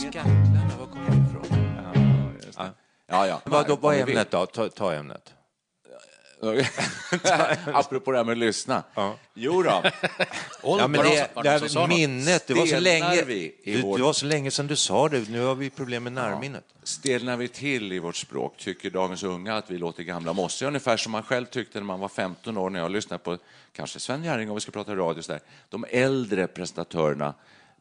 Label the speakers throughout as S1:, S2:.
S1: Skacklarna, var kommer det ifrån?
S2: Ja, ja.
S1: Vad, då, vad är ämnet då? Ta, ta ämnet.
S2: Apropå det här med att lyssna. Jo då.
S1: Ja, men det, det här minnet, det var, så länge,
S2: vi
S1: det,
S2: vårt-
S1: det var så länge sedan du sa det. Nu har vi problem med närminnet.
S2: Stelnar vi till i vårt språk? Tycker dagens unga att vi låter gamla mossiga? Ungefär som man själv tyckte när man var 15 år, när jag lyssnade på kanske Sven Jerring, om vi ska prata radio, så där. de äldre presentatörerna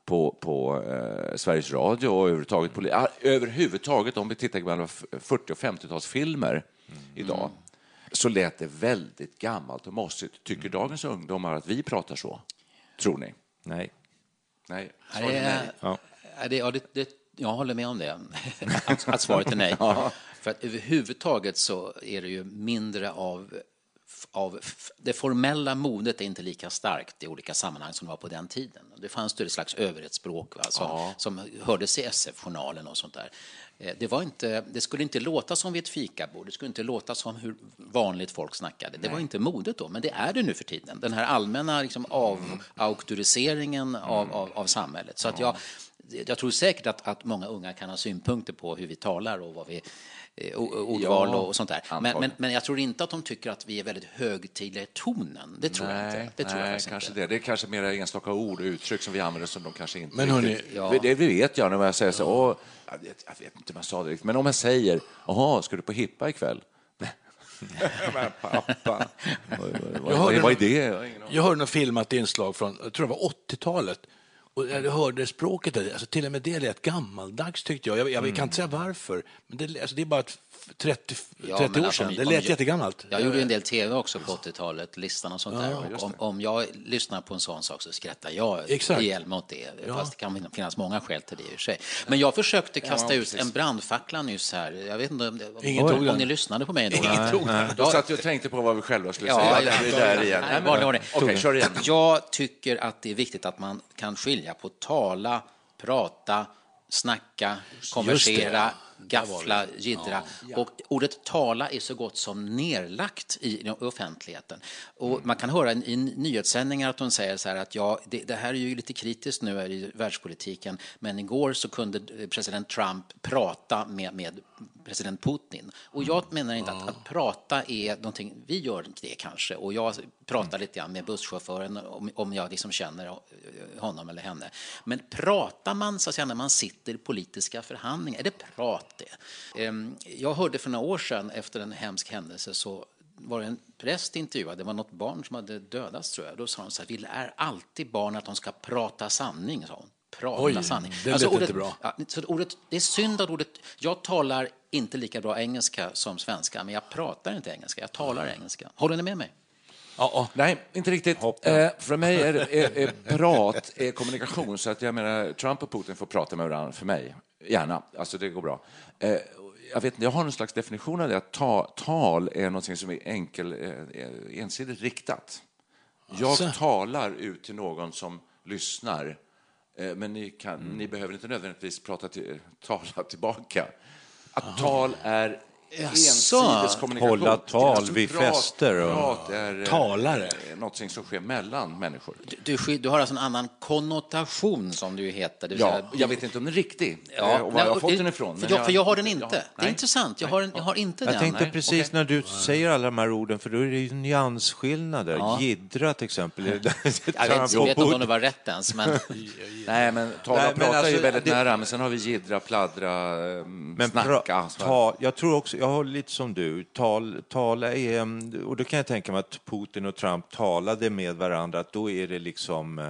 S2: på, på eh, Sveriges Radio och överhuvudtaget, på, ah, överhuvudtaget om vi tittar på gamla 40 och 50-talsfilmer idag, så lät det väldigt gammalt och mossigt. Tycker dagens ungdomar att vi pratar så? Tror ni?
S1: Nej.
S2: Nej.
S3: Ja,
S2: Svaret
S3: det
S2: är nej.
S3: är, ja. Det, ja, det, det, jag håller med om det, att, att svaret är nej. För att överhuvudtaget så är det ju mindre av, av... Det formella modet är inte lika starkt i olika sammanhang som det var på den tiden. Det fanns det ett slags överhetsspråk va, som, som hördes i SF-journalen och sånt där. Eh, Det, var inte, det skulle inte låta som vid ett fikabord, det skulle inte låta som hur vanligt folk snackade. Det var inte modet då, men det är det nu för tiden. Den här allmänna liksom, avauktoriseringen av, av, av samhället. Så att jag, jag tror säkert att, att många unga kan ha synpunkter på hur vi talar och vad vi ordval
S2: Ja,
S3: och sånt där. Men, men, men jag tror inte att de tycker att vi är väldigt högtidliga i tonen. Det tror jag
S2: Nej,
S3: inte. Det tror jag
S2: nej
S3: faktiskt
S2: kanske
S3: inte.
S2: det. Det är kanske mer enstaka ord och uttryck som vi använder som de kanske inte
S4: Men hörni,
S3: ja.
S2: det, vet jag när jag säger så. Åh, jag, vet, jag vet inte om jag sa det riktigt, men om jag säger jaha, ska du på hippa ikväll? men pappa, vad, vad, vad,
S4: hörde
S2: vad är det? Jag har ingen aning.
S4: Jag hörde något filmat inslag från, jag tror det var 80-talet. Och när jag hörde språket, alltså till och med det lät gammaldags tyckte jag. Jag, jag kan inte säga varför, men det, alltså det är bara ett f- 30,
S3: Ja,
S4: 30
S3: men
S4: år
S3: alltså,
S4: sedan.
S3: om-
S4: Det
S3: om
S4: lät
S3: jag-
S4: jättegammalt.
S3: Jag gjorde en del tv också på 80-talet, listan och sånt där. Och om, om jag lyssnar på en sån sak så skrattar jag
S4: Exakt.
S3: ihjäl mig åt det. Fast det kan finnas många skäl till det i och för sig. Men jag försökte kasta ut en brandfackla nyss här. Jag vet inte om, det,
S4: Ingen
S3: om, om ni lyssnade på mig då.
S4: Ingen tog.
S2: Då satt jag och tänkte på vad vi själva skulle
S3: Ja,
S2: säga.
S3: ja,
S2: det är där igen.
S3: Nej,
S2: men-
S3: var det.
S2: Okej, kör igen.
S3: Jag tycker att det är viktigt att man kan skilja på tala, prata, snacka, konversera, gaffla, jiddra. Och ordet tala är så gott som nerlagt i offentligheten. Och man kan höra i nyhetssändningar att de säger så här att ja, det, det här är ju lite kritiskt nu i världspolitiken, men igår så kunde president Trump prata med, med president Putin. Och jag menar inte att, att prata är någonting, vi gör det kanske, och jag pratar lite grann med busschauffören om, om jag liksom känner eh, honom eller henne. Men pratar man så att säga när man sitter i politiska förhandlingar, är det prat det? Ehm, Jag hörde för några år sedan efter en hemsk händelse så var det en präst intervjuad, det var något barn som hade dödats tror jag. Då sa hon så här, vi lär alltid barn att de ska prata sanning, sa hon. Prata
S4: Oj,
S3: sanning. Alltså,
S4: det lät
S3: ordet,
S4: inte bra.
S3: Ja, så ordet, det är synd att ordet... Jag talar inte lika bra engelska som svenska, men jag pratar inte engelska. Jag talar engelska. Håller ni med mig?
S4: Ja, ja.
S2: Nej, inte riktigt. Eh, för mig är, är, är prat är kommunikation, så att jag menar, Trump och Putin får prata med varandra, för mig. Gärna, alltså det går bra. Eh, jag, vet, inte, jag har någon slags definition av det, att ta, tal är något som är enkel, eh, ensidigt riktat. Jag
S4: Alltså.
S2: talar ut till någon som lyssnar, men ni, kan,
S4: Mm.
S2: ni behöver inte nödvändigtvis prata till, tala tillbaka. Att tal är ensides kommunikation.
S1: Hålla tal
S2: Alltså,
S1: vid fester och-
S2: Prat är eh,
S4: Talare.
S2: någonting som sker mellan människor.
S3: Du, du, du har alltså en annan konnotation, som ju heter. Det
S2: Ja,
S3: säga-
S2: jag vet inte om den är riktig
S3: Ja,
S2: eh, och var jag har fått den ifrån.
S3: För jag, för jag har den inte.
S2: Ja,
S3: det är intressant. Jag har, en, jag har inte
S1: Jag
S3: den.
S1: tänkte
S3: nej.
S1: precis
S3: Okej.
S1: när du säger alla de här orden, för då är det ju nyansskillnader.
S3: Ja.
S1: Jiddra till exempel.
S3: Jag vet, jag vet inte om det var rätt ens, men
S2: Nej, men tala
S1: Nej,
S2: och prata är ju
S1: alltså,
S2: väldigt
S1: det-
S2: nära, men sen har vi jiddra, pladdra, eh,
S1: Men
S2: snacka.
S1: pra, ta, jag tror också, jag har lite som du, tal, tala är, och då kan jag tänka mig att Putin och Trump talade med varandra, att då är det liksom, eh,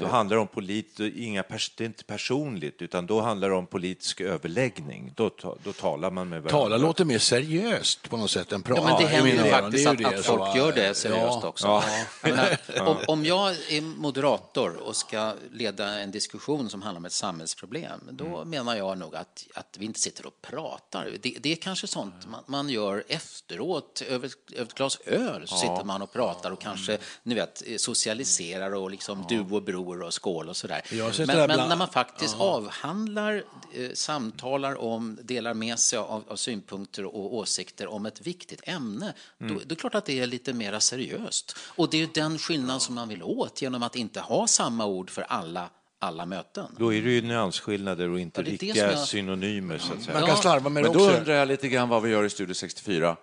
S1: då handlar det om polit, inga pers, det är inte personligt, utan då handlar det om politisk överläggning. Då, då talar man med varandra.
S4: Tala låter mer seriöst på något sätt än prata.
S3: Ja, men det händer ju faktiskt
S4: Det är
S3: att,
S4: det,
S3: att folk gör det seriöst
S4: ja.
S3: också. Jag menar, om, om jag är moderator och ska leda en diskussion som handlar om ett samhällsproblem, då
S4: Mm.
S3: menar jag nog att, att vi inte sitter och pratar. Det, det är kanske sånt man, man gör efteråt, över, över ett glas öl, så sitter man och pratar och kanske ni vet, socialiserar och liksom du och bror och skål och sådär. Men,
S4: det
S3: men
S4: bland-
S3: när man faktiskt avhandlar, eh, samtalar om, delar med sig av, av synpunkter och åsikter om ett viktigt ämne,
S4: Mm.
S3: då, då är det klart att det är lite mer seriöst. Och det är ju den skillnad som man vill åt genom att inte ha samma ord för alla, alla möten.
S1: Då är det ju nyansskillnader och inte
S3: Ja, det det
S1: riktiga
S3: jag-
S1: synonymer, så att säga.
S4: Man kan slarva med det
S2: Men då
S4: också.
S2: undrar jag lite grann vad vi gör i Studio 64.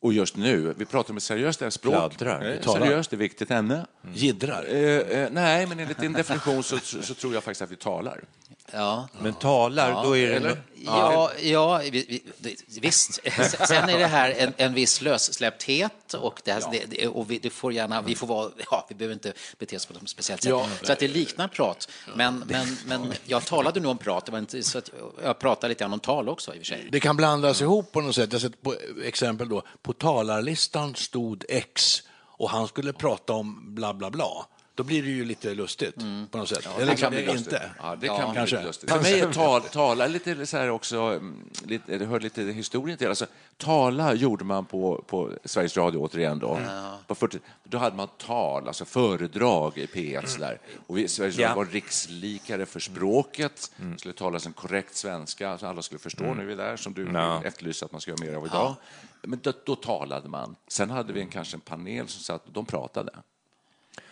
S2: Och just nu, vi pratar om ett seriöst språk.
S1: Pladdrar.
S2: Eh. Seriöst, det är viktigt ämne.
S4: Jiddrar.
S2: Eh, eh, nej, men enligt din definition så, så, så tror jag faktiskt att vi talar.
S3: Ja.
S1: Men talar, då är det...
S2: eller?
S3: Ja, ja vi, vi, det- visst. Sen är det här en, en viss lössläppthet och, det, här, det, det, och vi, det får gärna, vi får vara, ja, vi behöver inte bete oss på något speciellt sätt.
S4: Ja.
S3: Så att det liknar prat. Men, men, men jag talade nu om prat, det var inte så att jag pratade lite grann om tal också i och för sig.
S4: Det kan blandas ihop på något sätt. Jag sett på exempel då, på talarlistan stod X och han skulle prata om bla bla bla. Då blir det ju lite lustigt på något sätt. Eller
S2: Det kan bli
S4: inte.
S2: lustigt. Ja, det
S3: Ja,
S2: kan bli
S4: kanske.
S2: lustigt. För mig är tal, tala lite så här också, mm, lite, det hör lite historien till. Alltså, tala gjorde man på, på Sveriges Radio återigen då. På 40, då hade man tal, alltså föredrag i P1 så där. Och vi, Sveriges Radio
S1: Ja.
S2: var rikslikare för språket. Det skulle talas en korrekt svenska, så alla skulle förstå nu är vi där, som du
S1: Ja.
S2: efterlyser att man ska göra mer av idag. Men då, då talade man. Sen hade vi en, kanske en panel som satt, de pratade.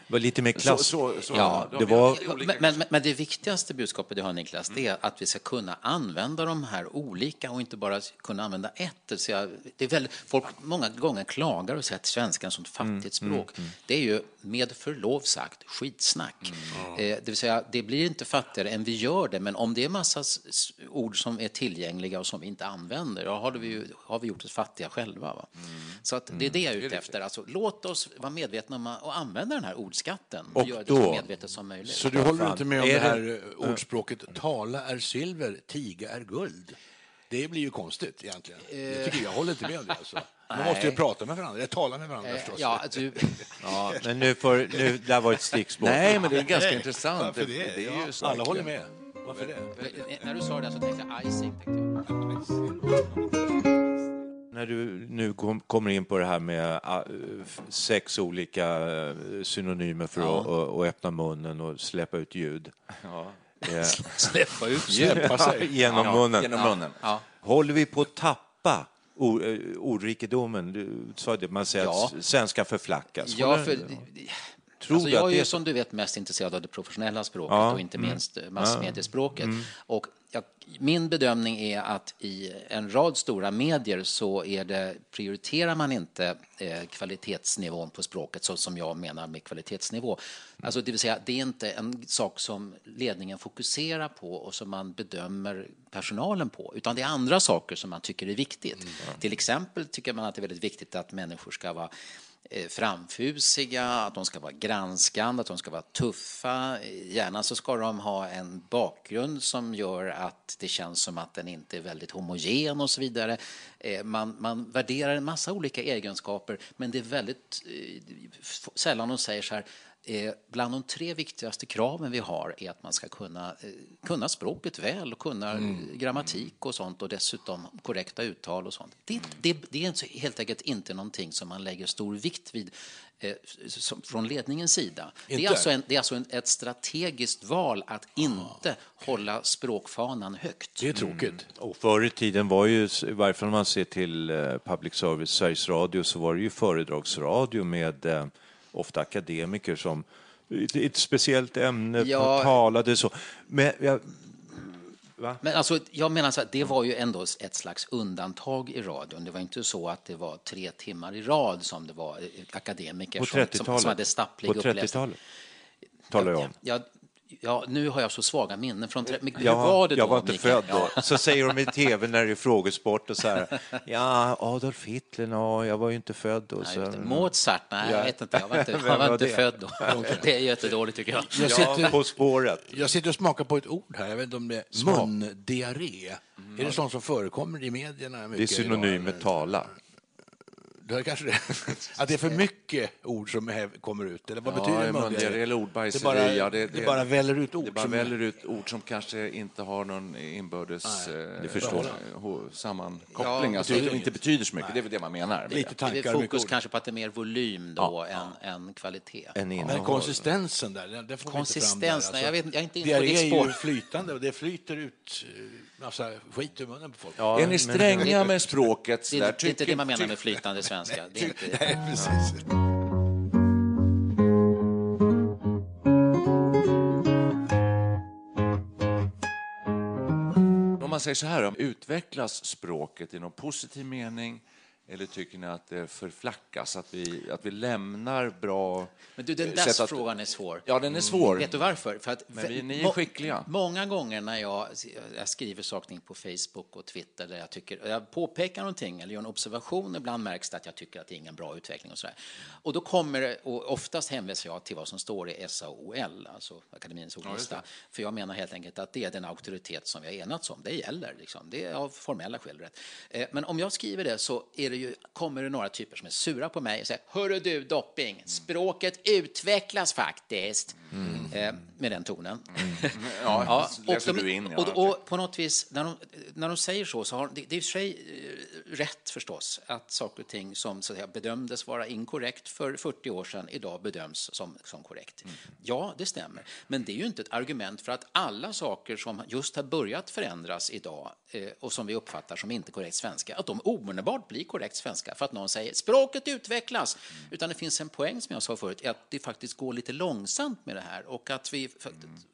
S1: Det var lite mer
S2: Så,
S1: klass...
S2: så, så,
S3: Ja,
S2: då
S1: det var-
S3: Men, men, men det viktigaste budskapet jag har Niklas, det är att vi ska kunna använda de här olika och inte bara kunna använda ett. Vill säga, det är väldigt, folk många gånger klagar och säger att svenska är ett sånt fattigt språk. Det är ju med förlov sagt skitsnack. Eh, det vill säga, det blir inte fattigare än vi gör det, men om det är massa ord som är tillgängliga och som vi inte använder, då har, vi, ju, har vi gjort oss fattiga själva. Va? Så att det är det jag är ute efter. Alltså, låt oss vara medvetna om att använda den här ordskatten och,
S1: Och
S3: göra det
S1: då-
S3: så medvetet som möjligt.
S4: Så du håller inte med om
S1: Är
S4: det
S1: det-
S4: här eh, ordspråket tala är silver, tiga är guld? Det blir ju konstigt egentligen. Jag, tycker jag håller inte med om det. Alltså. Man måste ju
S3: Nej.
S4: prata med varandra, eller tala med varandra
S3: Eh,
S4: förstås.
S3: Ja, du,
S1: Ja, men nu får... Nu, där var ett stickspår.
S2: Nej, men det är ganska intressant.
S4: Varför det?
S2: är ju
S4: ja, alla håller med. Varför det?
S3: när du sa det så tänkte jag icing. Tänkte jag.
S1: När du nu kom, kommer in på det här med ah, sex olika eh, synonymer för att och, och öppna munnen och släppa ut ljud. Eh,
S3: Släppa ut
S4: sig.
S1: genom munnen.
S2: Genom munnen.
S3: Ja.
S1: Håller vi på att tappa eh, ordrikedomen? Du sa det, man säger
S3: Ja.
S1: att svenska förflackas.
S3: Ja, för,
S1: Tror
S3: alltså jag är
S1: det
S3: ju som du vet mest intresserad av det professionella språket
S1: Ja,
S3: och inte
S1: mm.
S3: minst eh, massmediespråket. Och jag, min bedömning är att i en rad stora medier så är det, prioriterar man inte eh, kvalitetsnivån på språket så som jag menar med kvalitetsnivå. Alltså det vill säga, det är inte en sak som ledningen fokuserar på och som man bedömer personalen på, utan det är andra saker som man tycker är viktigt. Till exempel tycker man att det är väldigt viktigt att människor ska vara Eh, framfusiga, att de ska vara granskande, att de ska vara tuffa. Gärna så ska de ha en bakgrund som gör att det känns som att den inte är väldigt homogen och så vidare. Eh, man, man värderar en massa olika egenskaper men det är väldigt eh, sällan de säger så här bland de tre viktigaste kraven vi har är att man ska kunna, eh, kunna språket väl och kunna eh, grammatik och sånt och dessutom korrekta uttal och sånt. Det, det, det är helt enkelt inte någonting som man lägger stor vikt vid eh, som, från ledningens sida. Det
S4: Inte?
S3: är alltså, en, det är alltså en, ett strategiskt val att inte hålla språkfanan högt.
S4: Det är tråkigt.
S1: Och förr i tiden var ju, i varje fall om man ser till eh, public service, Sveriges Radio, så var det ju föredragsradio med eh, ofta akademiker som i ett speciellt ämne
S3: Ja.
S1: talade så. Men jag,
S3: Men alltså, jag menar så att det var ju ändå ett slags undantag i radion. Det var inte så att det var tre timmar i rad som det var eh, akademiker
S1: på
S3: som, som,
S1: 30-talet.
S3: som hade stapplig
S1: På
S3: uppläsning.
S1: 30-talet talar jag om.
S3: Ja, ja, nu har jag så svaga minnen från... tre- Men hur
S1: Jag,
S3: var det då?
S1: jag var inte
S3: Mikael?
S1: född då. Så säger de i tv när det är frågesport och så här. Ja, Adolf Hitler, no, jag var ju inte född då.
S3: Nej,
S1: Så,
S3: det. Mozart? Nej, jag
S1: Ja.
S3: vet inte. Jag var inte, jag var
S1: var
S3: inte född då. Det är jättedåligt tycker jag.
S4: Jag
S1: ja,
S4: sitter,
S1: På spåret.
S4: jag sitter och smakar på ett ord här, jag vet inte om det är mundiarré. Är det sånt som förekommer i medierna?
S1: Det är
S4: mycket
S1: synonym
S4: idag,
S1: med tala.
S4: Det är kanske det. Att det är för mycket ord som är, kommer ut, eller vad
S2: Ja,
S4: betyder
S2: mundiaré? eller ordbajseri,
S4: Det bara,
S2: ja,
S4: det,
S2: det- det-
S4: bara väller ut ord.
S2: Det bara
S4: som-
S2: väller ut ord som kanske inte har någon inbördes
S1: förstår
S2: eh, ho- sammankoppling,
S3: Ja,
S2: alltså
S4: betyder
S2: inte betyder så mycket. Det är väl det man menar. med
S4: Lite
S2: det.
S4: tankar,
S3: Det är fokus kanske på att det är mer volym då än, än kvalitet.
S1: En
S4: Men konsistensen där, den- det får vi inte fram där.
S3: Konsistens, nej, jag vet- jag är inte inne på ditt
S4: är
S3: spår.
S4: ju flytande och det flyter ut eh, massa skit ur munnen på folk.
S1: Ja,
S2: Är ni
S1: men-
S2: stränga med språket?
S3: Det är,
S2: där?
S3: det är inte det man menar
S2: tycker-
S3: med flytande svenska. Det är inte,
S4: Nej, precis.
S2: Om man säger så här, utvecklas språket i någon positiv mening eller tycker ni att det förflackas, att vi, att vi lämnar bra
S3: men du, den
S2: sätt
S3: där
S2: att-
S3: frågan är svår.
S2: Ja, den är svår.
S3: Vet du varför? För att
S2: Men vi- ni är skickliga.
S3: Många gånger när jag, jag skriver saker på Facebook och Twitter där jag tycker, jag påpekar någonting eller gör en observation, ibland märks det att jag tycker att det är ingen bra utveckling och sådär. Och då kommer det, och oftast hänvisar jag till vad som står i SAOL, alltså Akademins ordlista. För jag menar helt enkelt att det är den auktoritet som vi har enats om. Det gäller, liksom. det är av formella skäl rätt. Eh, Men om jag skriver det så är det ju, kommer det några typer som är sura på mig och säger Hörru du Dopping, språket utvecklas faktiskt. Eh, Med den tonen.
S2: Ja, läser
S3: och, de,
S2: du in, ja.
S3: och, och på något vis, när de, när de säger så, så har det, det är i och för sig rätt förstås att saker och ting som så att säga, bedömdes vara inkorrekt för 40 år sedan idag bedöms som, som korrekt.
S2: Mm.
S3: Ja, det stämmer. Men det är ju inte ett argument för att alla saker som just har börjat förändras idag eh, och som vi uppfattar som inte korrekt svenska, att de omedelbart blir korrekt svenska för att någon säger språket utvecklas.
S2: Mm.
S3: Utan det finns en poäng som jag sa förut, att det faktiskt går lite långsamt med det här och att vi,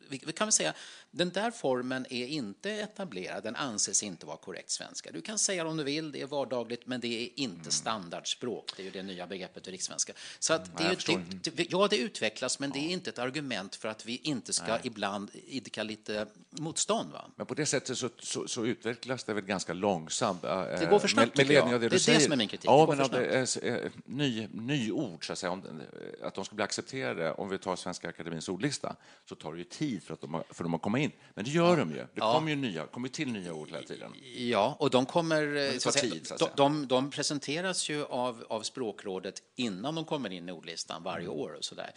S3: vi, vi kan väl säga den där formen är inte etablerad, den anses inte vara korrekt svenska. Du kan säga om du vill, det är vardagligt, men det är inte standardspråk. Det är ju det nya begreppet i rikssvenska. Så att det, är det, det, ja, det utvecklas, men det är inte ett argument för att vi inte ska ibland idka lite motstånd. Va?
S2: Men på det sättet så, så, så utvecklas det väl ganska långsamt. eh,
S3: Det går för snabbt,
S2: med, med ledning av det,
S3: Det är
S2: du
S3: det
S2: säger.
S3: som är min kritik.
S2: Ja, men
S3: för
S2: är, är, ny, nyord, så att säga, om, den- att de ska bli accepterade, om vi tar Svenska Akademins ordlista, så tar det ju tid för, att de, har- för dem att komma in. Men det gör de ju. Det kommer ju nya, kommer till nya ord hela tiden.
S3: Ja, och de kommer... så
S2: tid, så att
S3: de, de, presenteras ju av, av språkrådet innan de kommer in i ordlistan varje
S2: Mm.
S3: år och sådär.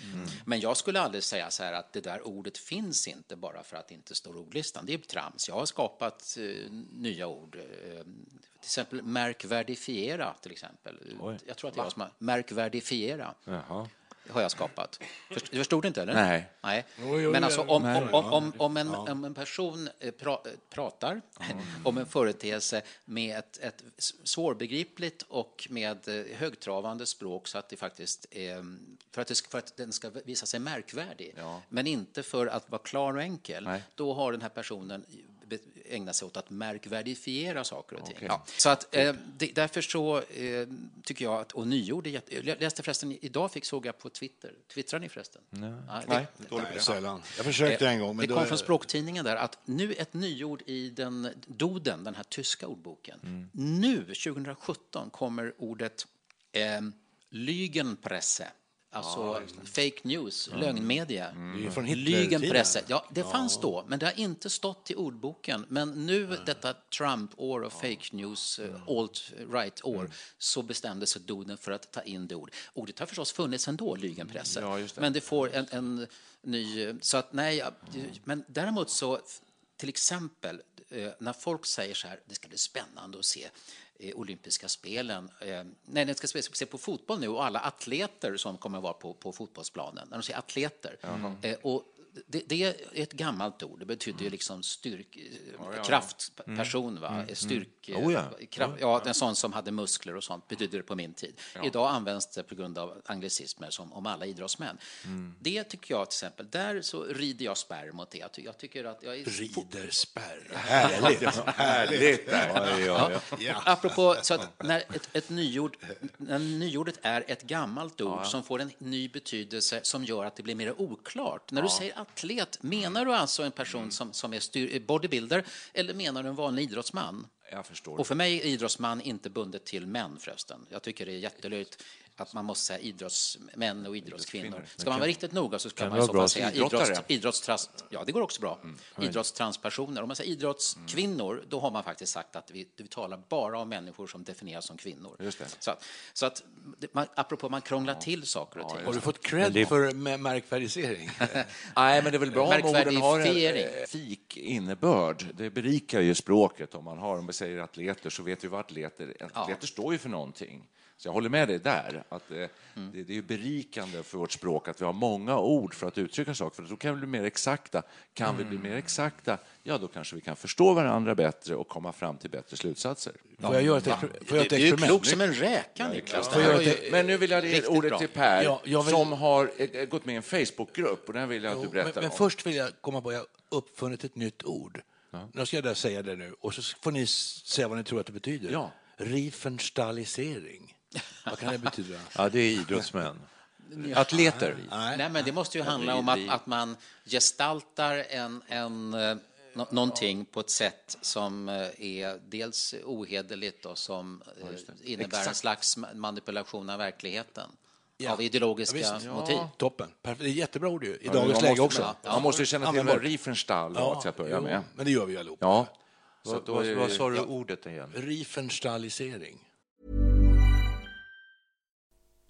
S3: Men jag skulle aldrig säga så här att det där ordet finns inte bara för att det inte står i ordlistan. Det är trams. Jag har skapat eh, nya ord. Eh, till exempel märkvärdifiera, till exempel. Jag tror att det är jag som har... Märkvärdifiera.
S1: Jaha.
S3: Har jag skapat. Först, du förstod inte, eller?
S2: Nej.
S3: Nej. Men alltså,
S4: ja,
S3: om, om, om, om, en, om en person eh, pra, pratar om en företeelse med ett, ett svårbegripligt och med eh, högtravande språk så att det faktiskt eh, för att, det, för att den ska visa sig märkvärdig, men inte för att vara klar och enkel,
S2: Nej.
S3: då har den här personen ägnat sig åt att märkvärdifiera saker och ting.
S2: Okej.
S3: Ja. Så att, eh, det, därför så eh, tycker jag att, och nyord är jätte, Jag läste förresten, idag fick såg jag på Twitter, twittrar ni förresten? Nej.
S2: Nej.
S4: Nej, sällan. Jag försökte en gång, men
S3: det kom från språktidningen där att nu ett nyord i den Doden, den här tyska ordboken. Nu, 2017, kommer ordet eh, Lügenpresse. Alltså fake news, lögnmedia.
S4: Det är från Hitler-tiden.
S3: Lügenpresse. Ja, det fanns då, men det har inte stått i ordboken. Men nu, detta Trump-år och fake news, eh, alt-right-år, så bestämde sig Doden för att ta in det ordet. Ordet har förstås funnits ändå, Lügenpresse.
S2: Ja, det.
S3: Men det får en, en ny... Så att nej, ja, men däremot så, till exempel, eh, när folk säger så här, det ska bli spännande att se eh, olympiska spelen. Eh, nej, ni ska se, på fotboll nu och alla atleter som kommer att vara på, på fotbollsplanen. När de säger atleter. Eh, och det, det, är ett gammalt ord. Det betyder ju liksom styrk, kraftperson, va? styrk...
S1: Oh ja.
S3: Kraft, ja, en sån som hade muskler och sånt betyder det på min tid. Idag används det på grund av anglicismer som om alla idrottsmän. Det tycker jag till exempel, där så rider jag spärr mot det. Jag, ty- jag tycker att jag är
S4: Rider spärr. Härligt.
S2: Härligt!
S3: Ja. Apropå, så att när ett, ett nyord, när nyordet är ett gammalt ord som får en ny betydelse som gör att det blir mer oklart. När du säger atlet, menar du alltså en person som, som är styr, bodybuilder eller menar du en vanlig idrottsman?
S2: Jag förstår.
S3: Och för mig är idrottsman inte bundet till män förresten. Jag tycker det är jättelöjligt att man måste säga idrottsmän och idrottskvinnor. Ska man vara riktigt noga så ska
S1: Kan
S3: man i så fall säga idrotts, idrottstrans... Ja, det går också bra. Idrottstranspersoner. Om man säger idrottskvinnor, då har man faktiskt sagt att vi, vi talar bara om människor som definieras som kvinnor.
S2: Just det.
S3: Så att, så att man, apropå man krånglar till saker och ting.
S4: Har du fått cred för mä- märkvärdisering?
S2: Nej, men det är väl bra om orden har en eh, fik innebörd. Det berikar ju språket. Om man har, om vi säger atleter, så vet vi vad atleter... Atleter står ju för någonting. Så jag håller med dig där. Att eh,
S3: Mm.
S2: det, det är berikande för vårt språk att vi har många ord för att uttrycka saker. För då kan vi bli mer exakta. Kan vi bli
S3: Mm.
S2: mer exakta, ja, då kanske vi kan förstå varandra bättre och komma fram till bättre slutsatser.
S4: Får jag göra ett, får jag
S3: Du
S4: ett
S3: är ju
S4: experiment?
S3: klok som en räka, Niklas. Det
S4: jag
S3: ju-
S2: Men nu vill jag ge ordet
S3: bra.
S2: till Per,
S4: Ja, jag vill-
S2: som har eh, gått med i en Facebookgrupp. Och den vill jag att du berättar
S4: men, men
S2: om.
S4: först vill jag komma på att jag har uppfunnit ett nytt ord. Nu ska jag säga det nu och så får ni säga vad ni tror att det betyder.
S2: Ja.
S4: Riefenstahlisering. Vad kan det betyda?
S1: Ja, det är idrottsmän. Atleter.
S3: Nej, men det måste ju handla om att, att man gestaltar en, en, eh, nå- någonting på ett sätt som eh, är dels ohederligt och som eh, innebär en slags ma- manipulation av verkligheten. Av ideologiska
S4: Ja, visst.
S3: motiv.
S4: Toppen. Perfekt. Det är jättebra ord ju, i
S2: Ja,
S4: dagens
S2: man
S4: läge
S2: måste,
S4: också.
S2: Man måste ju känna till. Riefenstahl var till att börja
S4: jo,
S2: med.
S4: men det gör vi allihopa.
S2: Ja. Så
S1: Vad,
S2: då
S1: vad,
S2: är-
S1: vad sa du ordet igen?
S4: Riefenstahlisering.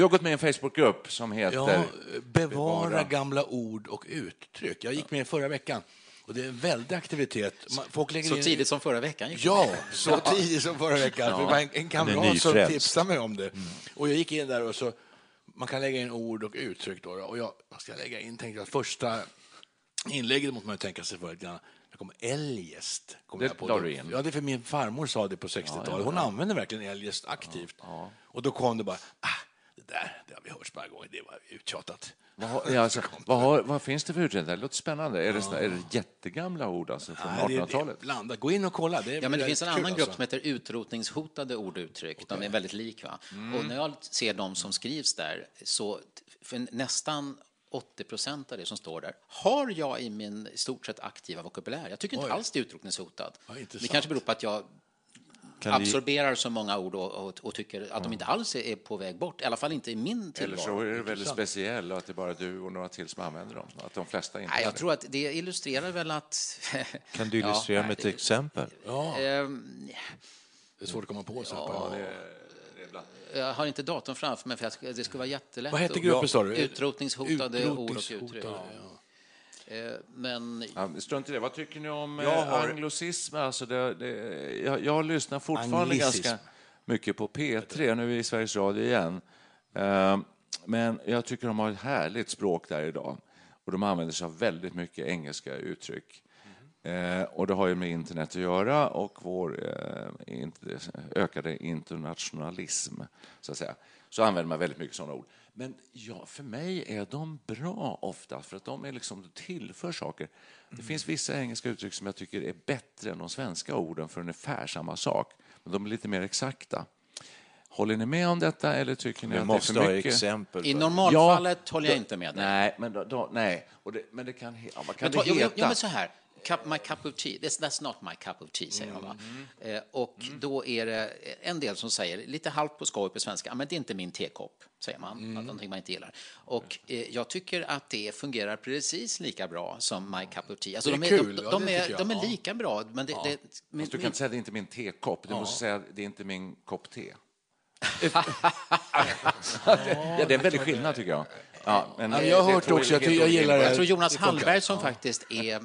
S2: Du har gått med i en Facebookgrupp som heter...
S4: Ja, bevara,
S2: Bevara.
S4: gamla ord och uttryck. Jag gick med förra veckan och det är en väldig aktivitet. Folk lägger
S3: Så
S4: in...
S3: tidigt som förra veckan. gick.
S4: Ja, så tidigt som förra veckan. Det var en, en kamrat som tipsade mig om det. Och jag gick in där och så, man kan lägga in ord och uttryck då. Och jag, vad ska jag lägga in? Tänkte jag, första Inlägget måste man ju tänka sig för lite grann. Det kommer eljest. Kommer
S2: Det
S4: jag på.
S2: la du in.
S4: Ja, det är för min farmor sa det på 60-talet. Hon använde verkligen eljest aktivt. Och då kom det bara, ah, det där, det har vi hört så många gånger, det var uttjatat.
S2: Vad, alltså, vad, har, vad finns det för utredningar? Det låter spännande. Är, det, är det jättegamla ord alltså, från
S4: Nej, det är-
S2: 1800-talet?
S4: det är blandat. Gå in och kolla. Det
S3: Ja, men det finns en
S4: kul,
S3: annan grupp
S4: alltså.
S3: som heter utrotningshotade ord och uttryck. De är väldigt lik. Va?
S4: Mm.
S3: Och när jag ser de som skrivs där, så för nästan 80 procent av det som står där har jag i min stort sett aktiva vokabulär. Jag tycker inte
S4: Oj.
S3: alls det är utrotningshotad.
S4: Ja,
S3: det kanske beror på att jag
S1: Kan vi-
S3: absorberar så många ord och, och, och tycker att de inte alls är på väg bort. I alla fall inte i min
S2: Eller
S3: tillvaro.
S2: så är det väldigt speciell och att det är bara du och några till som använder dem. Att de flesta inte
S3: Nej, jag
S2: det.
S3: tror att det illustrerar väl att...
S1: Kan du illustrera
S3: Ja,
S1: med ett exempel?
S3: Ehm,
S4: Det är svårt att komma på. Så på
S3: Jag har inte datorn framför mig, för det skulle vara jättelätt.
S4: Vad hette gruppen, sa du?
S3: Utrotningshotade ord och
S4: Utrotningshotade,
S3: uttryck. Eh, Men
S2: Ja, strunt i det. Vad tycker ni om
S1: Jag
S2: eh,
S1: har-
S2: anglosism? Alltså det, det, jag, jag lyssnar fortfarande
S4: Anglicism.
S2: ganska mycket på P3. Nu är vi i Sveriges Radio igen. Eh, Men jag tycker de har ett härligt språk där idag. Och de använder sig av väldigt mycket engelska uttryck. Eh, och det har ju med internet att göra och vår eh, int- ökade internationalism, så att säga. Så använder man väldigt mycket sådana ord. Men ja, för mig är de bra ofta, för att de är liksom, de tillför saker. Det finns vissa engelska uttryck som jag tycker är bättre än de svenska orden för ungefär samma sak. Men de är lite mer exakta. Håller ni med om detta eller tycker ni
S1: Vi
S2: att det är
S1: måste
S2: för
S1: ha
S2: mycket?
S1: exempel.
S3: i normalfallet håller jag
S2: då-
S3: inte med dig.
S2: Nej, men, då, då, nej. Och det, men det kan, ja, vad kan
S3: Men
S2: det heta?
S3: jo, jo, men så här. Cup, my cup of tea. That's, that's not my cup of tea, säger. Va?
S2: Mm.
S3: Eh, och då är det en del som säger, lite halvt på skoj på svenska, "Ah, men det är inte min tekopp, säger man.
S2: Mm.
S3: Att någonting man inte gillar. Och eh, jag tycker att det fungerar precis lika bra som my cup of tea. Alltså,
S4: Det är
S3: de är,
S4: kul,
S3: de,
S4: ja,
S3: de,
S4: det
S3: är, de är
S4: ja.
S3: lika bra, men det... det men,
S2: Fast du kan inte säga att det är inte min tekopp. Du måste säga att det är inte min kopp te. ja, det är en väldig skillnad, tycker jag. Ja, men
S4: Ja,
S2: det-
S4: jag har
S2: det
S4: hört också, jag jag gillar
S2: innebörd.
S3: Jag tror Jonas
S4: det.
S3: Hallberg som faktiskt är,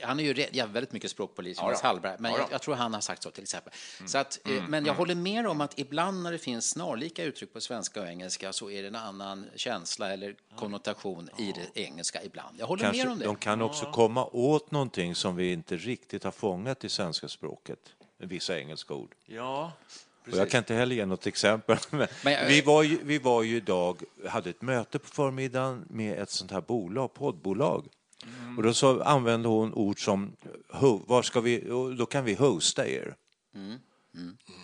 S3: han är ju re- ja, väldigt mycket språkpolis, Jonas
S2: då.
S3: Hallberg, men
S2: Ja,
S3: jag, jag tror han har sagt så till exempel.
S4: Mm.
S3: Så att, eh, men jag håller med om att ibland när det finns snarlika uttryck på svenska och engelska så är det en annan känsla eller konnotation i det engelska ibland. Jag håller med
S1: Kanske,
S3: om det.
S1: de kan också komma åt någonting som vi inte riktigt har fångat i svenska språket. Vissa engelska ord.
S2: Ja,
S1: Och jag kan inte heller ge något exempel. Men
S3: Men
S1: vi, var ju, vi var ju idag, hade ett möte på förmiddagen med ett sånt här bolag, poddbolag. Och då så använde hon ord som, var ska vi, då kan vi hosta er.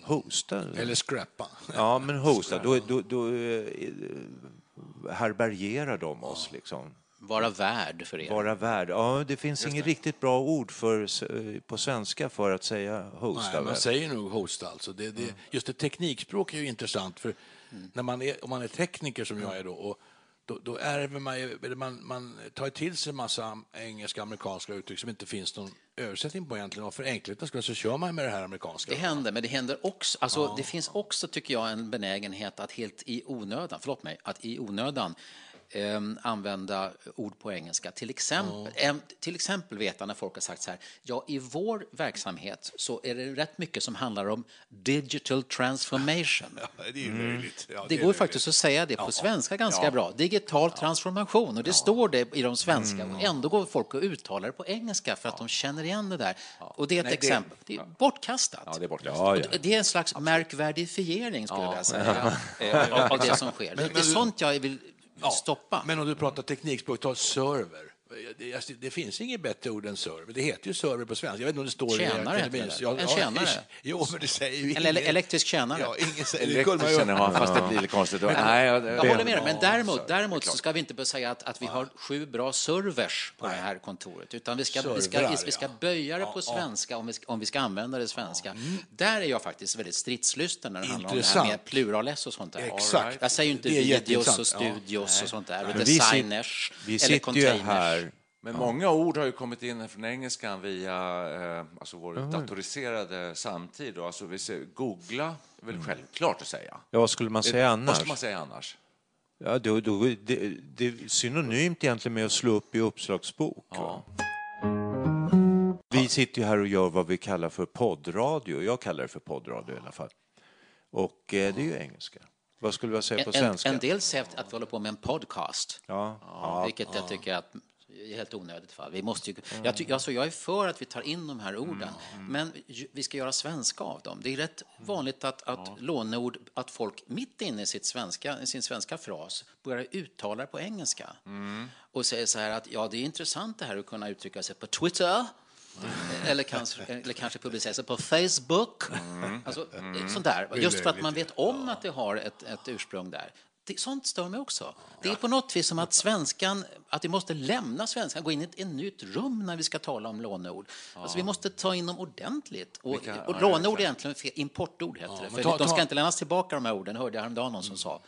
S1: Hosta?
S4: Eller scrappa.
S1: Ja, men hosta, då, då, då eh, härbärgerar de oss liksom.
S3: Vara värd för er.
S1: Vara värd. Ja, det finns inget riktigt bra ord för, eh, på svenska för att säga hosta.
S4: Nej, man säger nog host alltså. Det, det, just det teknikspråk är ju intressant för när man är, om man är tekniker som jag är då och då, då ärver man, man, man tar till sig massa engelska amerikanska uttryck som inte finns någon översättning på egentligen och för enkelhetens skull så kör man med det här amerikanska.
S3: Det händer, men det händer också, alltså, det finns också, tycker jag, en benägenhet att helt i onödan, förlåt mig, att i onödan eh, använda ord på engelska. Till exempel, em, till exempel vet jag när folk har sagt så här, ja, i vår verksamhet så är det rätt mycket som handlar om digital transformation.
S4: Ja, det är ju löjligt. Ja,
S3: Det
S4: är
S3: går faktiskt att säga det på svenska ganska bra. Digital transformation. Och det står det i de svenska. Och ändå går folk och uttalar det på engelska för att de känner igen det där. Och det är ett
S2: Nej, det-
S3: exempel. Det är bortkastat.
S2: Ja, det är bortkastat.
S1: Ja, ja.
S3: det- Det är en slags märkvärdifiering, skulle jag vilja säga, eh, av- av det som sker. Det är sånt jag vill stoppa.
S4: Men om du pratar teknikspråk, ta server. Det, alltså, det finns inget bättre ord än server. Det heter ju server på svenska. Jag vet inte om det står
S3: Tjänare
S4: i akademins-
S3: väl? En tjänare?
S4: Jo, men det säger ju
S3: En
S4: ingen-
S3: elektrisk tjänare.
S4: Ja, ingen säger det.
S2: Elektrisk jag, fast det blir lite konstigt. Nej, ja, det-
S3: Jag håller med dig, men däremot, däremot så ska vi inte börja säga att, att vi har sju bra servers på det här kontoret, utan vi ska, vi ska, vi ska
S4: ja.
S3: böja det på svenska om vi ska, om vi ska använda det svenska. Där är jag faktiskt väldigt stridslysten när det handlar om det här med plural-s och sånt där.
S4: Exakt.
S3: Jag säger ju inte videos och studios och sånt där, och
S1: Men
S3: designers
S1: vi
S3: eller containers.
S2: Men många ord har ju kommit in från engelskan via eh, alltså vår datoriserade samtid. Då. Alltså vi ser, googla är väl självklart att säga.
S1: Ja, vad skulle man säga
S2: Vad
S1: annars?
S2: ska man säga annars?
S1: Ja, då, då, det, det är synonymt egentligen med att slå upp i uppslagsbok. va? Vi sitter ju här och gör vad vi kallar för poddradio. Jag kallar det för poddradio i alla fall. Och eh, det är ju engelska. Vad skulle jag säga på
S3: En, en,
S1: svenska?
S3: en del säger att vi håller på med en podcast,
S1: Ja, ja,
S3: vilket jag tycker att helt onödigt. Fall. Vi måste ju, jag, ty, alltså, jag är för att vi tar in de här orden, men ju- vi ska göra svenska av dem. Det är rätt vanligt att, att låneord, att folk mitt inne i sitt svenska, sin svenska fras börjar uttala det på engelska och säger så här att ja, det är intressant det här att kunna uttrycka sig på Twitter eller kanske, eller kanske publicera sig på Facebook. Alltså, sånt där. Just för att man vet om att det har ett, ett ursprung där. Det, sånt stör mig också. Det är på något vis som att svenskan, att vi måste lämna svenskan, gå in i ett, ett nytt rum när vi ska tala om låneord. Alltså, vi måste ta in dem ordentligt. Och,
S2: Vilka-
S3: och
S2: ja,
S3: låneord är egentligen fel, importord, heter det.
S4: men
S3: För
S4: ta-
S3: de ska
S4: ta-
S3: inte lämnas tillbaka, de här orden, hörde jag häromdagen någon som sa.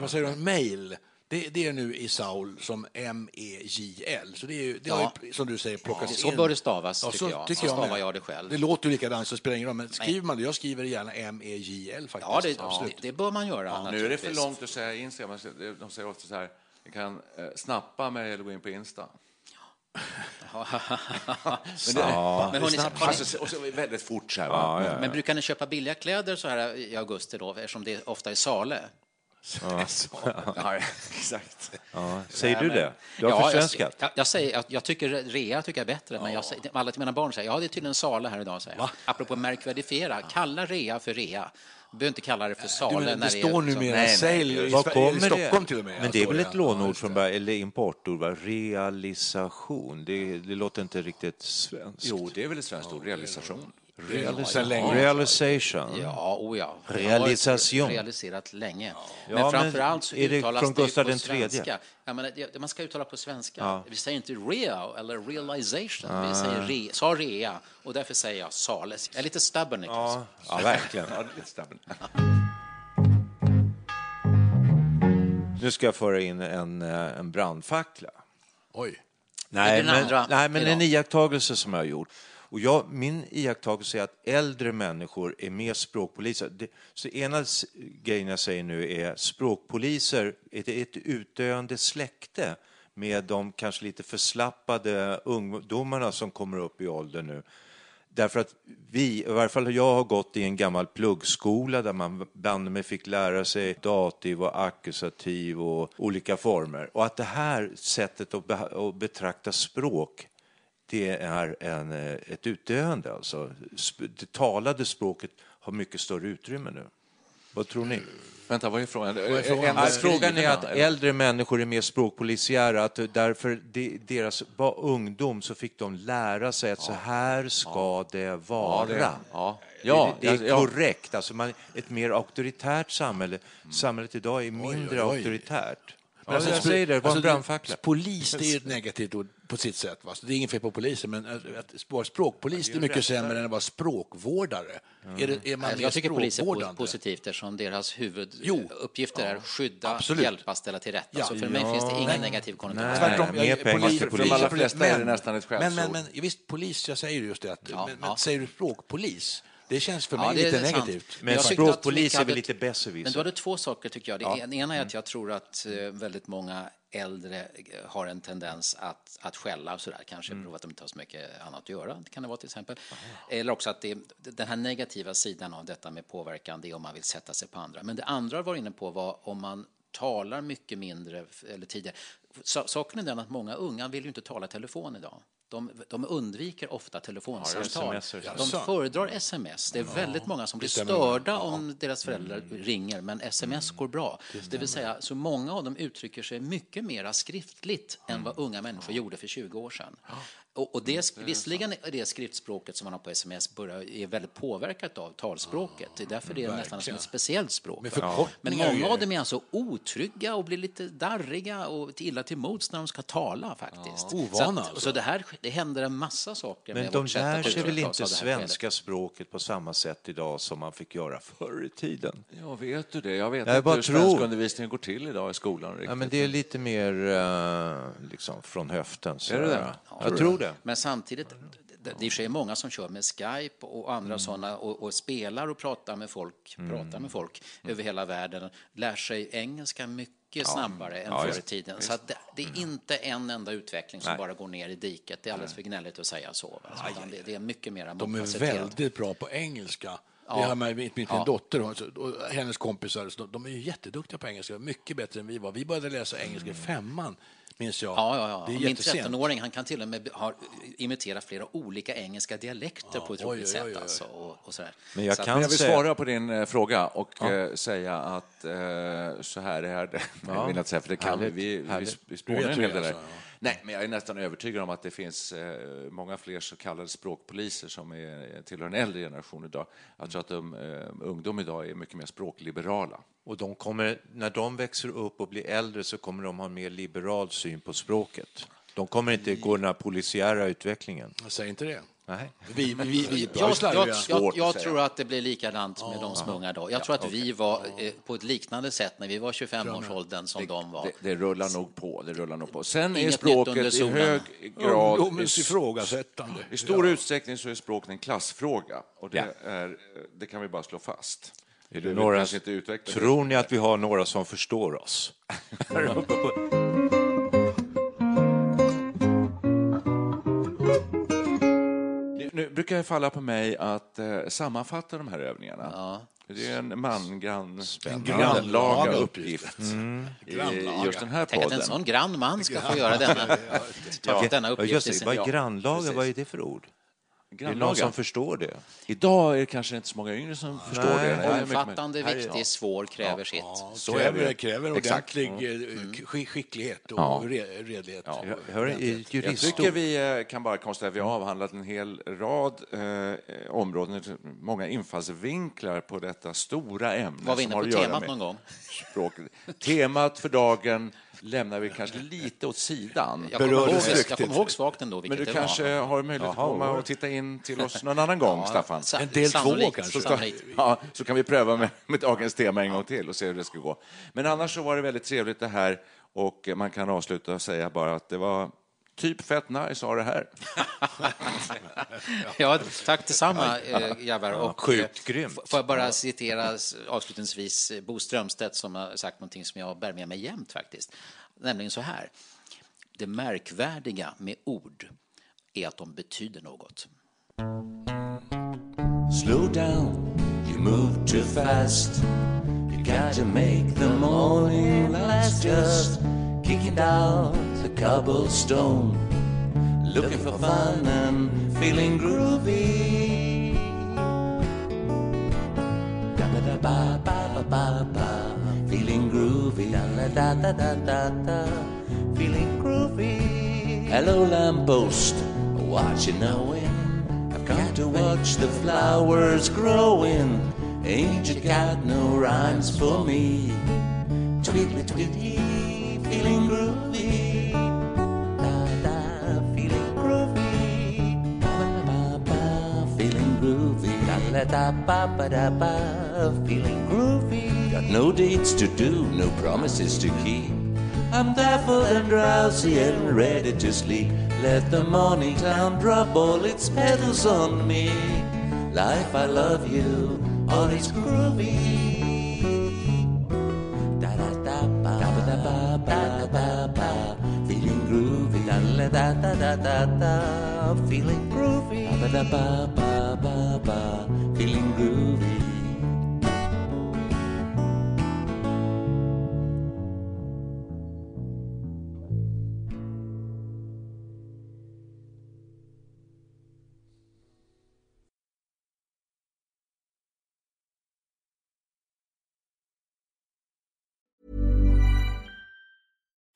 S4: Vad säger du? Mail. Det, det är nu i Saul som M-E-J-L. Så det är ju, det har ju, som du säger, plockats
S3: Så
S4: in.
S3: bör det stavas,
S4: Ja,
S3: tycker
S4: så
S3: jag.
S4: tycker
S3: Så
S4: jag
S3: stavar
S4: med.
S3: jag det själv.
S4: Det låter ju likadant, så det spelar ingen roll. Men skriver man det, jag skriver gärna M-E-J-L faktiskt.
S3: Ja, det,
S4: Absolut.
S3: det, det bör man göra.
S2: Nu är det för långt att säga Instagram. De säger ofta så här, ni kan eh, snappa mig eller gå in på Insta. Men, det,
S3: Men hörni, har ni-
S2: alltså, och så väldigt fort så här. Va?
S3: Men brukar ni köpa billiga kläder så här i augusti då, eftersom det ofta är Sale?
S2: Ja, exakt.
S1: Ja. Säger du det? Du har
S3: Ja, jag,
S1: försvenskat?
S3: jag, jag, säger, jag, jag tycker rea tycker jag är bättre, men jag, säger- alla till mina barn säger ja, det är tydligen Sale här idag. Säger jag. Apropå märkvärdifiera, kalla rea för rea. Du behöver inte kalla det för
S4: Du,
S3: Sale.
S4: men
S3: när
S4: det står
S3: liksom-
S4: numera sale i,
S1: Var
S4: Sverige-
S1: kommer
S4: i Stockholm
S1: det?
S4: till och med.
S1: Men det är väl ett
S4: Ja,
S1: lånord från början, eller importord, va? realisation. Det, det låter inte riktigt svenskt.
S2: Jo, det är väl ett svenskt ord, realisation.
S4: Sen länge.
S1: Realization.
S3: Ja, oh ja.
S1: Realisation.
S3: Jag har realiserat länge.
S1: Ja,
S3: men framför allt så
S1: är det
S3: uttalas
S1: från
S3: det
S1: Gustav
S3: på
S1: den tredje?
S3: svenska. Jag menar, det- man ska uttala på svenska.
S1: Ja.
S3: Vi säger inte rea eller realization. Vi säger re, sa rea och därför säger jag sales. Jag är lite stubborn, Niklas.
S1: Ja, ja verkligen.
S2: Det lite stubborn.
S1: Nu ska jag föra in en, eh, en brandfackla.
S4: Oj.
S1: Nej, men, nej, men en iakttagelse som jag har gjort. Och jag, min iakttagelse är att äldre människor är mer språkpoliser. Det, så ena grejen jag säger nu är språkpoliser, är ett utdöende släkte med de kanske lite förslappade ungdomarna som kommer upp i ålder nu. Därför att vi, i varje fall jag har gått i en gammal pluggskola där man banne mig fick lära sig dativ och ackusativ och olika former. Och att det här sättet att, att betrakta språk, det är en, eh, ett utdöende. Alltså. Det talade språket har mycket större utrymme nu. Vad tror ni?
S2: Vänta, vad är frågan?
S4: är frågan?
S1: Alltså, är att äldre människor är mer språkpolisiära, att därför de, deras var ungdom så fick de lära sig att så här ska det vara.
S2: det- ja. Ja,
S1: det, det är
S2: ja, ja.
S1: korrekt. Alltså man, ett mer auktoritärt samhälle. Samhället idag är mindre
S4: oj.
S1: auktoritärt.
S4: Men
S1: Ja, jag
S4: alltså,
S1: säger det, det var
S4: alltså,
S1: en brandfackla.
S4: Polis, det är ju ett negativt ord på sitt sätt. Va? Så det är inget fel på poliser, men att att vara språkpolis det är mycket sämre än att vara språkvårdare. Är, det, är man
S3: Jag,
S4: mer
S3: tycker polis är positivt eftersom deras huvuduppgifter är skydda,
S4: Absolut.
S3: hjälpa, ställa till rätta.
S4: Ja.
S3: Så för mig finns det ingen negativ konnotation.
S1: Nej.
S4: Tvärtom,
S1: mer
S4: jag-
S1: pengar
S4: polis-
S1: till
S2: För de allra
S1: polisen.
S2: flesta är det nästan ett
S4: men, men,
S2: skällsord.
S4: men visst, polis, jag säger just det. Att,
S3: Ja,
S4: men,
S3: ja.
S4: men säger du språkpolis? Det känns för
S3: Ja,
S4: mig
S3: är
S4: lite
S3: sant.
S4: negativt.
S1: Men
S3: tyckte att
S1: språkpolis är väl lite besserwisser.
S3: Men du hade två saker tycker jag. Det en- ena är att jag tror att eh, väldigt många äldre eh, har en tendens att, att skälla och sådär. Kanske
S1: Mm.
S3: på att de inte har så mycket annat att göra. Det kan det vara till exempel. Eller också att det, den här negativa sidan av detta med påverkan, det är om man vill sätta sig på andra. Men det andra jag var inne på var om man talar mycket mindre eller tidigare. Sa- Saken är den att många unga vill ju inte tala telefon idag. De, de undviker ofta telefonsamtal.
S1: SMS -er.
S3: de föredrar sms. Det är väldigt många som blir störda om deras föräldrar ringer, men sms går bra. Det, vill säga, så många av dem uttrycker sig mycket mera skriftligt än vad unga människor gjorde för 20 år sedan. Och, och det, visserligen är det skriftspråket som man har på sms börjar, är väldigt påverkat av talspråket. Det är därför det är nästan som ett speciellt språk.
S4: Men
S3: Men
S4: förkortningar
S3: många
S4: är-
S3: av dem är alltså otrygga och blir lite darriga och illa till mods när de ska tala faktiskt.
S4: ovana
S3: så, att,
S4: alltså.
S3: så det här det händer en massa saker
S1: Men
S3: med
S1: de lär sig väl inte svenska språket på samma sätt idag som man fick göra förr i tiden?
S2: Ja, vet du det? Jag vet
S1: Jag
S2: inte
S1: bara
S2: hur svenskundervisningen går till idag i skolan. Riktigt.
S1: Ja, men det är lite mer eh, liksom från höften. Så
S2: Är det det?
S1: där. Jag tror det.
S3: Men samtidigt, det det är sig många som kör med Skype och andra
S1: Mm.
S3: sådana och, och spelar och pratar med folk, pratar med folk
S1: Mm.
S3: över hela världen, lär sig engelska mycket snabbare än
S1: Ja,
S3: förr i tiden. Så att det, det är inte en enda utveckling som
S1: Nej.
S3: bara går ner i diket. Det är alldeles för gnälligt att säga så. va? Utan det, det är mycket mer
S4: De är väldigt bra på engelska. Det
S3: Ja.
S4: har man, min, min
S3: Ja.
S4: dotter och, hennes kompisar, de, de är ju jätteduktiga på engelska, mycket bättre än vi var. Vi började läsa engelska i femman. Minns jag.
S3: Ja, ja, ja.
S4: Det är
S3: Min
S4: jättesent.
S3: 13-åring han kan till och med ha, imitera flera olika engelska dialekter på ett
S4: oj,
S3: roligt
S4: oj, oj,
S3: sätt.
S4: oj.
S3: Alltså, och, och sådär.
S1: Men jag
S3: Så att-
S1: kan
S2: Men jag vill
S1: säga-
S2: svara på din eh, fråga och eh, säga att eh, så här är det. Jag vill inte säga, för det kan vi.
S1: Härligt,
S2: Vi, vi, vi spånar en hel
S4: det
S2: del
S4: är,
S2: där.
S4: alltså, ja.
S2: Nej, men jag är nästan övertygad om att det finns eh, många fler så kallade språkpoliser som är, tillhör en äldre generation idag. Jag tror att de, eh, ungdom idag är mycket mer språkliberala.
S1: Och de kommer, när de växer upp och blir äldre så kommer de ha en mer liberal syn på språket. De kommer inte gå den här polisiära utvecklingen.
S4: Jag säger inte det.
S1: Nej.
S4: Vi, vi, vi,
S3: Jag, jag, jag, jag tror att det blir likadant med de som är unga då. Jag tror att vi var eh, på ett liknande sätt när vi var 25-årsåldern som de var.
S2: Det, det rullar nog på. Det rullar nog på. Sen är
S3: Inget under
S2: språket i hög grad...
S4: Ungdomens ifrågasättande.
S2: I stor utsträckning så är språket en klassfråga och det, är, det kan vi bara slå fast.
S1: Är det några,
S2: det.
S1: tror ni att vi har några som förstår oss?
S2: brukar falla på mig att eh, sammanfatta de här övningarna. Det är en mangrann,
S4: grannlaga
S2: grannlaga
S4: uppgift.
S2: uppgift
S1: Mm.
S2: i just den här
S3: Tänk att en
S2: podden.
S3: sån grann man ska få göra denna, ta denna
S1: Ja,
S3: uppgift.
S1: just
S3: i
S1: det, vad är
S2: Ja,
S1: grannlaga, vad är det för ord? Är det någon
S2: Grannlaga.
S1: som förstår det?
S2: Idag är det kanske inte så många yngre som förstår det. Nej, mycket mer-
S3: Omfattande,
S2: är-
S3: viktig, svår, kräver sitt.
S2: Så är
S4: kräver,
S2: det.
S4: kräver
S2: Exakt.
S4: ordentlig eh, sk- skicklighet och
S2: Ja.
S4: re- redlighet.
S2: Ja.
S1: Jag hör i
S2: Jag tycker vi eh, kan bara konstatera att vi har avhandlat en hel rad eh, områden, många infallsvinklar på detta stora ämne.
S3: Var vi
S2: som
S3: inne
S2: har
S3: på temat
S2: med
S3: någon gång?
S2: Språket. Temat för dagen lämnar vi kanske lite åt sidan.
S3: Jag kommer, ihåg, jag kommer ihåg svagt ändå
S2: Men du
S3: det
S2: kanske
S3: var.
S2: har möjlighet att komma och titta in till oss någon annan gång, Staffan.
S3: Sa-
S4: En del två kanske.
S3: sannolikt.
S2: Ja, så kan vi pröva med, med dagens tema en gång till och se hur det ska gå. Men annars så var det väldigt trevligt det här och man kan avsluta och säga bara att det var typ fett nice att ha det här.
S3: Ja, tack detsamma, eh, grabbar. Och,
S1: sjukt
S3: eh,
S1: grymt.
S3: Får jag bara citera avslutningsvis eh, Bo Strömstedt som har sagt någonting som jag bär med mig jämt faktiskt. Nämligen så här. Det märkvärdiga med ord är att de betyder något.
S5: Slow down, you move too fast. You got to make the morning last. Just kicking down the cobblestone, looking for fun and feeling groovy. Da ba da ba ba ba ba feeling groovy. Da da da da da da, feeling groovy. Hello, lamppost, what you knowing? I've come to watch the flowers growing. Ain't you got no rhymes for me? Tweetly tweety, feeling groovy. Da da, feeling groovy. Ba ba ba, feeling groovy. Da da da ba ba da ba, feeling groovy. Got no dates to do, no promises to keep. I'm baffled and drowsy and ready to sleep. Let the morning town drop all its petals on me. Life, I love you, all is groovy. Da da feeling groovy. Ba da ba ba ba ba, feeling groovy.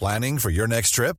S6: Planning for your next trip?